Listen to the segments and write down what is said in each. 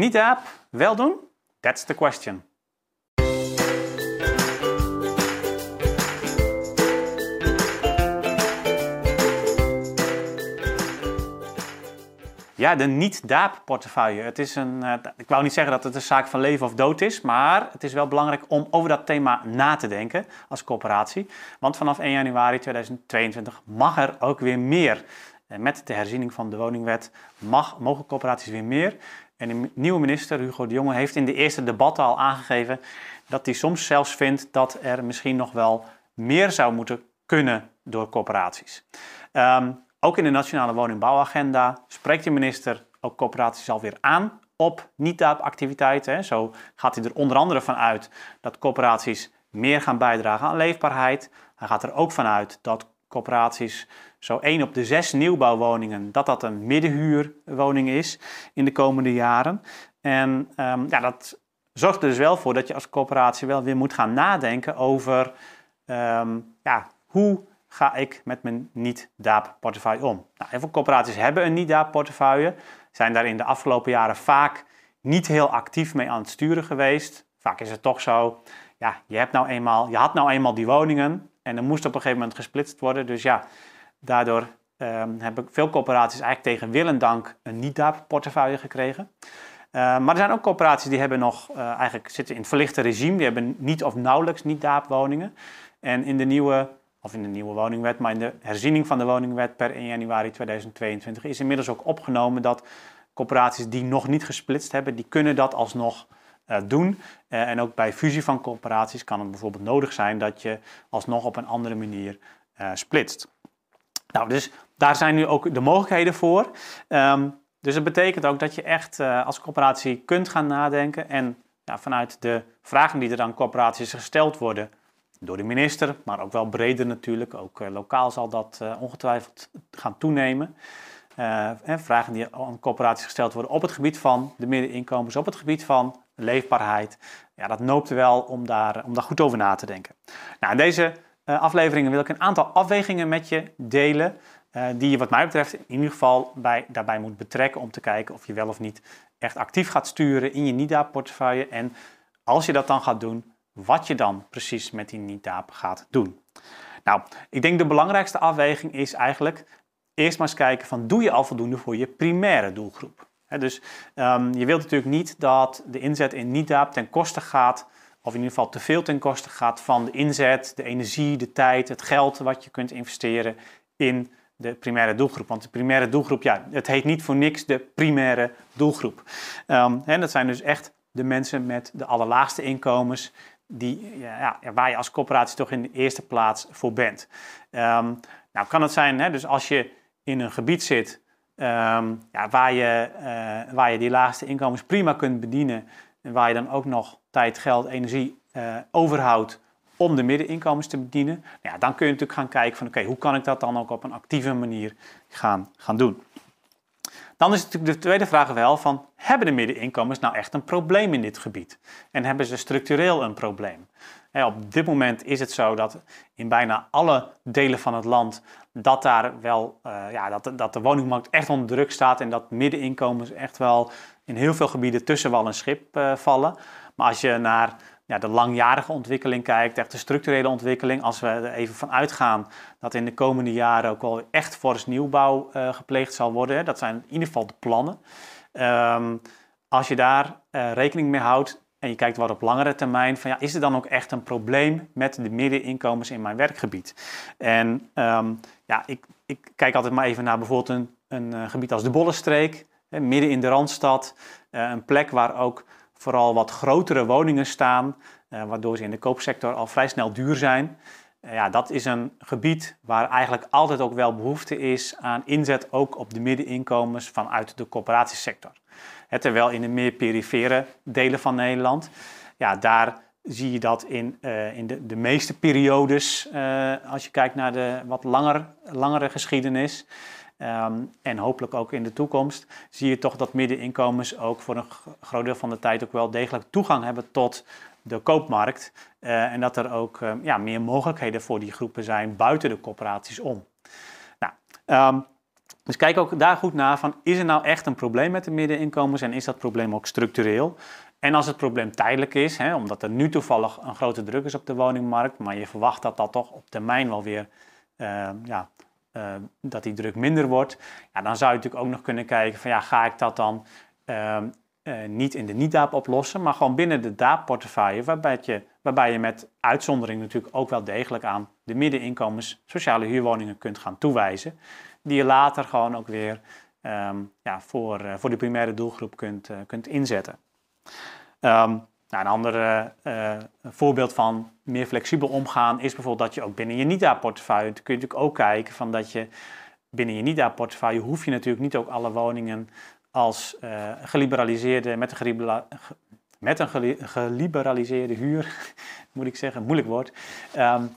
Niet app, wel doen? That's the question. Ja, de niet-DAAP-portefeuille. Het is een, uh, ik wou niet zeggen dat het een zaak van leven of dood is, maar het is wel belangrijk om over dat thema na te denken als coöperatie. Want vanaf 1 januari 2022 mag er ook weer meer. Met de herziening van de woningwet mag, mogen coöperaties weer meer. En de nieuwe minister, Hugo de Jonge, heeft in de eerste debatten al aangegeven dat hij soms zelfs vindt dat er misschien nog wel meer zou moeten kunnen door coöperaties. Um, ook in de Nationale Woningbouwagenda spreekt de minister ook coöperaties alweer aan op niet-activiteiten. Zo gaat hij er onder andere van uit dat coöperaties meer gaan bijdragen aan leefbaarheid. Hij gaat er ook van uit dat coöperaties zo 1 op de 6 nieuwbouwwoningen, dat dat een middenhuurwoning is in de komende jaren. En um, ja, dat zorgt er dus wel voor dat je als coöperatie wel weer moet gaan nadenken over um, ja, hoe ga ik met mijn niet-DAAP-portefeuille om? Nou, heel veel corporaties hebben een niet-DAAP-portefeuille, zijn daar in de afgelopen jaren vaak niet heel actief mee aan het sturen geweest. Vaak is het toch zo, ja, je, hebt nou eenmaal, je had nou eenmaal die woningen en er moest op een gegeven moment gesplitst worden. Dus ja, daardoor um, hebben veel corporaties eigenlijk tegen wil en dank een niet-DAAP-portefeuille gekregen. Uh, maar er zijn ook corporaties die hebben nog, uh, eigenlijk zitten in het verlichte regime, die hebben niet of nauwelijks niet-DAAP-woningen. En in de nieuwe of in de nieuwe woningwet, maar in de herziening van de woningwet per 1 januari 2022 is inmiddels ook opgenomen dat corporaties die nog niet gesplitst hebben, die kunnen dat alsnog doen. Uh, en ook bij fusie van corporaties kan het bijvoorbeeld nodig zijn dat je alsnog op een andere manier uh, splitst. Nou, dus daar zijn nu ook de mogelijkheden voor. Um, dus dat betekent ook dat je echt als corporatie kunt gaan nadenken en ja, vanuit de vragen die er aan corporaties gesteld worden, door de minister, maar ook wel breder natuurlijk. Ook lokaal zal dat ongetwijfeld gaan toenemen. Vragen die aan corporaties gesteld worden op het gebied van de middeninkomens, op het gebied van leefbaarheid. Ja, dat noopt wel om daar, om daar goed over na te denken. Nou, in deze afleveringen wil ik een aantal afwegingen met je delen. die je wat mij betreft in ieder geval bij, daarbij moet betrekken om te kijken of je wel of niet echt actief gaat sturen in je NIDA-portefeuille. En als je dat dan gaat doen, wat je dan precies met die niet-DAAP gaat doen. Nou, ik denk de belangrijkste afweging is eigenlijk eerst maar eens kijken van doe je al voldoende voor je primaire doelgroep. Dus um, je wilt natuurlijk niet dat de inzet in niet-DAAP ten koste gaat, of in ieder geval te veel ten koste gaat van de inzet, de energie, de tijd, het geld wat je kunt investeren in de primaire doelgroep. Want de primaire doelgroep, ja, het heet niet voor niks de primaire doelgroep. En dat zijn dus echt de mensen met de allerlaagste inkomens die, ja, waar je als coöperatie toch in de eerste plaats voor bent. Um, nou kan het zijn, dus als je in een gebied zit um, ja, waar, je, uh, waar je die laagste inkomens prima kunt bedienen en waar je dan ook nog tijd, geld, energie uh, overhoudt om de middeninkomens te bedienen, nou ja, dan kun je natuurlijk gaan kijken van oké, hoe kan ik dat dan ook op een actieve manier gaan, gaan doen. Dan is natuurlijk de tweede vraag wel van, hebben de middeninkomens nou echt een probleem in dit gebied? En hebben ze structureel een probleem? Op dit moment is het zo dat in bijna alle delen van het land dat daar wel, uh, ja, dat, dat de woningmarkt echt onder druk staat en dat middeninkomens echt wel in heel veel gebieden tussen wal en schip uh, vallen. Maar als je naar ja, de langjarige ontwikkeling kijkt, echt de structurele ontwikkeling, als we er even van uitgaan dat in de komende jaren ook wel echt fors nieuwbouw uh, gepleegd zal worden, dat zijn in ieder geval de plannen. Um, als je daar rekening mee houdt en je kijkt wat op langere termijn, van ja, is er dan ook echt een probleem met de middeninkomens in mijn werkgebied? En um, ja, ik, ik, kijk altijd maar even naar bijvoorbeeld een, een uh, gebied als de Bollenstreek, hè, midden in de Randstad, een plek waar ook vooral wat grotere woningen staan, uh, waardoor ze in de koopsector al vrij snel duur zijn. Uh, ja, dat is een gebied waar eigenlijk altijd ook wel behoefte is aan inzet ook op de middeninkomens vanuit de coöperatiesector. terwijl in de meer perifere delen van Nederland, ja, daar zie je dat in, uh, in de, de meeste periodes, als je kijkt naar de wat langer, langere geschiedenis, Um, en hopelijk ook in de toekomst zie je toch dat middeninkomens ook voor een groot deel van de tijd ook wel degelijk toegang hebben tot de koopmarkt. Uh, en dat er ook uh, ja, meer mogelijkheden voor die groepen zijn buiten de corporaties om. Nou, um, Dus kijk ook daar goed naar van, is er nou echt een probleem met de middeninkomens en is dat probleem ook structureel? En als het probleem tijdelijk is, hè, omdat er nu toevallig een grote druk is op de woningmarkt, maar je verwacht dat dat toch op termijn wel weer, uh, ja, dat die druk minder wordt, ja, dan zou je natuurlijk ook nog kunnen kijken van ja, ga ik dat dan uh, niet in de niet-DAAP oplossen, maar gewoon binnen de DAAP-portefeuille, waarbij je, waarbij je met uitzondering natuurlijk ook wel degelijk aan de middeninkomens sociale huurwoningen kunt gaan toewijzen, die je later gewoon ook weer um, ja, voor, voor de primaire doelgroep kunt, kunt inzetten. Um, nou, een ander voorbeeld van meer flexibel omgaan is bijvoorbeeld dat je ook binnen je NIDA-portefeuille, kun je natuurlijk ook kijken van dat je binnen je NIDA-portefeuille hoef je natuurlijk niet ook alle woningen als uh, geliberaliseerde, met een, met een geliberaliseerde huur, moet ik zeggen, moeilijk woord, um,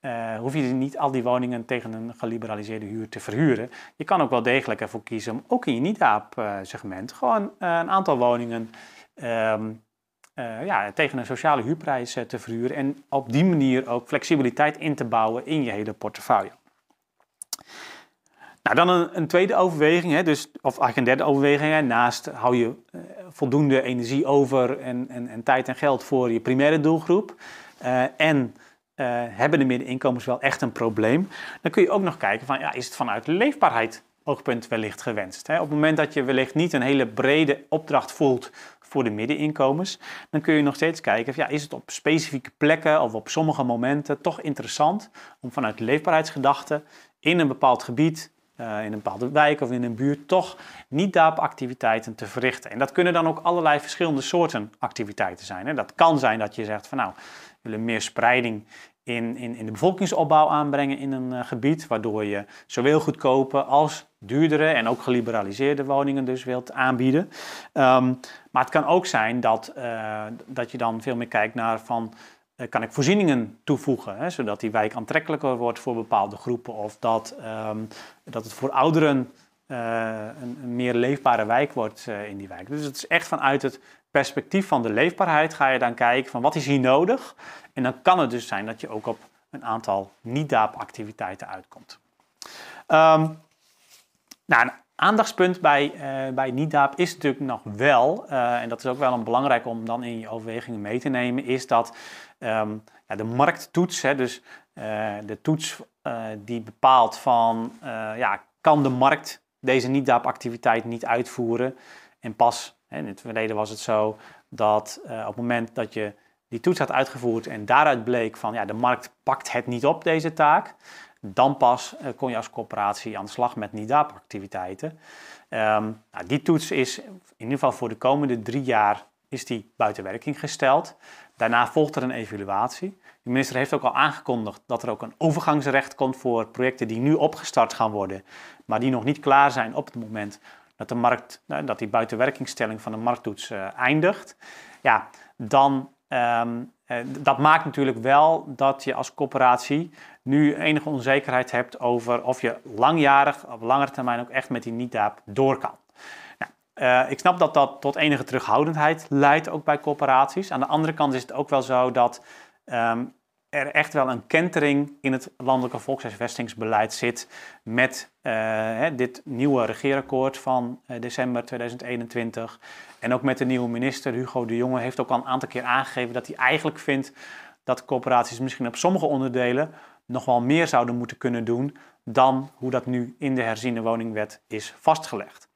uh, hoef je niet al die woningen tegen een geliberaliseerde huur te verhuren. Je kan ook wel degelijk ervoor kiezen om ook in je NIDA-segment gewoon een aantal woningen uh, ja, tegen een sociale huurprijs te verhuren en op die manier ook flexibiliteit in te bouwen in je hele portefeuille. Nou, dan een, een tweede overweging, hè, dus, of eigenlijk een derde overweging. Naast hou je uh, voldoende energie over en, en, en, tijd en geld voor je primaire doelgroep. en hebben de middeninkomens wel echt een probleem? Dan kun je ook nog kijken van, ja, is het vanuit leefbaarheid oogpunt wellicht gewenst. Hè? Op het moment dat je wellicht niet een hele brede opdracht voelt voor de middeninkomens, dan kun je nog steeds kijken, ja, is het op specifieke plekken of op sommige momenten toch interessant om vanuit leefbaarheidsgedachte in een bepaald gebied, uh, in een bepaalde wijk of in een buurt, toch niet-DAAP-activiteiten te verrichten. En dat kunnen dan ook allerlei verschillende soorten activiteiten zijn. Hè? Dat kan zijn dat je zegt van nou, we willen meer spreiding in, in, in de bevolkingsopbouw aanbrengen in een uh, gebied, waardoor je zowel goedkope als duurdere en ook geliberaliseerde woningen dus wilt aanbieden. Um, maar het kan ook zijn dat, uh, dat je dan veel meer kijkt naar van, kan ik voorzieningen toevoegen, hè, zodat die wijk aantrekkelijker wordt voor bepaalde groepen of dat, um, dat het voor ouderen een, een, meer leefbare wijk wordt in die wijk. Dus het is echt vanuit het perspectief van de leefbaarheid ga je dan kijken van wat is hier nodig en dan kan het dus zijn dat je ook op een aantal niet-DAAP-activiteiten uitkomt. Um, nou, een aandachtspunt bij, uh, bij niet-DAAP is natuurlijk nog wel, en dat is ook wel een belangrijk om dan in je overwegingen mee te nemen, is dat um, ja, de markttoets, hè, dus uh, de toets die bepaalt van, ja, kan de markt deze niet-DAAP-activiteit niet uitvoeren? En pas, hè, in het verleden was het zo dat op het moment dat je die toets had uitgevoerd en daaruit bleek van ja, de markt pakt het niet op, deze taak, dan pas kon je als corporatie aan de slag met NIDAP-activiteiten. Um, nou, die toets is in ieder geval voor de komende drie jaar is die buiten werking gesteld. Daarna volgt er een evaluatie. De minister heeft ook al aangekondigd dat er ook een overgangsrecht komt voor projecten die nu opgestart gaan worden, maar die nog niet klaar zijn op het moment dat, de markt, nou, dat die buitenwerkingstelling van de markttoets uh, eindigt. Ja, dan Um, dat maakt natuurlijk wel dat je als corporatie nu enige onzekerheid hebt over of je langjarig, op langere termijn ook echt met die niet-DAAP door kan. Uh, ik snap dat dat tot enige terughoudendheid leidt, ook bij corporaties. Aan de andere kant is het ook wel zo dat um, er echt wel een kentering in het landelijke volkshuisvestingsbeleid zit met uh, dit nieuwe regeerakkoord van uh, december 2021. En ook met de nieuwe minister Hugo de Jonge heeft ook al een aantal keer aangegeven dat hij eigenlijk vindt dat corporaties misschien op sommige onderdelen nog wel meer zouden moeten kunnen doen dan hoe dat nu in de herziene woningwet is vastgelegd.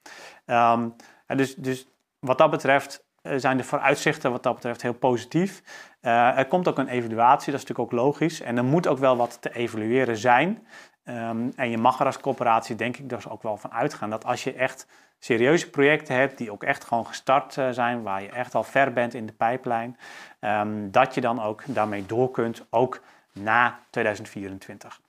Um, dus, dus wat dat betreft eh, zijn de vooruitzichten wat dat betreft heel positief. Uh, er komt ook een evaluatie, dat is natuurlijk ook logisch. En er moet ook wel wat te evalueren zijn. Um, en je mag er als corporatie denk ik dus ook wel van uitgaan dat als je echt serieuze projecten hebt die ook echt gewoon gestart uh, zijn, waar je echt al ver bent in de pijplijn, um, dat je dan ook daarmee door kunt, ook na 2024.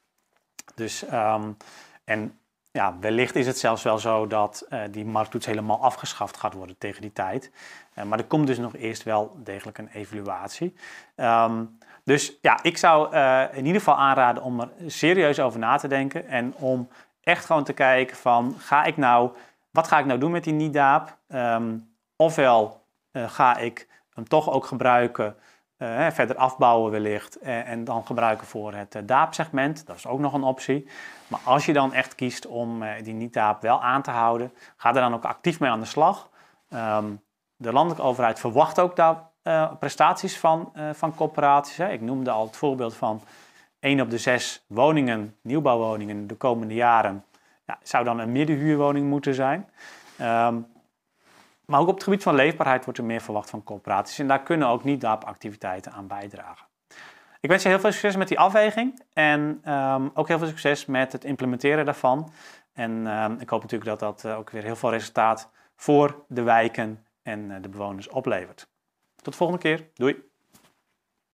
Dus, um, en ja, wellicht is het zelfs wel zo dat uh, die markttoets helemaal afgeschaft gaat worden tegen die tijd. Uh, maar er komt dus nog eerst wel degelijk een evaluatie. Um, dus ja, ik zou uh, in ieder geval aanraden om er serieus over na te denken en om echt gewoon te kijken van ga ik nou, wat ga ik nou doen met die NIDAAP? Um, ofwel ga ik hem toch ook gebruiken uh, verder afbouwen wellicht uh, en dan gebruiken voor het uh, DAAP-segment. Dat is ook nog een optie. Maar als je dan echt kiest om die niet-DAAP wel aan te houden, ga er dan ook actief mee aan de slag. Um, de landelijke overheid verwacht ook daar prestaties van, van corporaties. Hè. Ik noemde al het voorbeeld van 1 op de 6 woningen, nieuwbouwwoningen, de komende jaren ja, zou dan een middenhuurwoning moeten zijn. Um, maar ook op het gebied van leefbaarheid wordt er meer verwacht van corporaties. En daar kunnen ook niet-DAP-activiteiten aan bijdragen. Ik wens je heel veel succes met die afweging. En um, ook heel veel succes met het implementeren daarvan. En um, ik hoop natuurlijk dat dat uh, ook weer heel veel resultaat voor de wijken en uh, de bewoners oplevert. Tot de volgende keer. Doei!